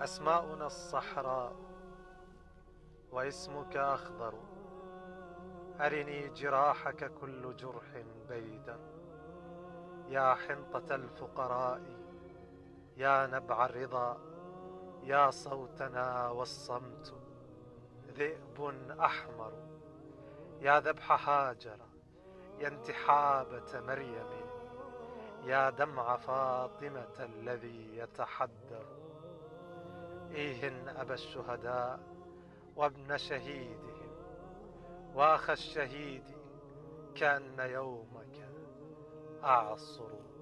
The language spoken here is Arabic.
أسماؤنا الصحراء واسمك أخضر. أرني جراحك كل جرح بيدا. يا حنطة الفقراء يا نبع الرضا يا صوتنا والصمت. ذئب أحمر يا ذبح هاجر يا انتحابة مريم. يا دمع فاطمة الذي يتحدر. إيهن أبا الشهداء وابن شهيدهم واخ الشهيد كأن يومك أعصر.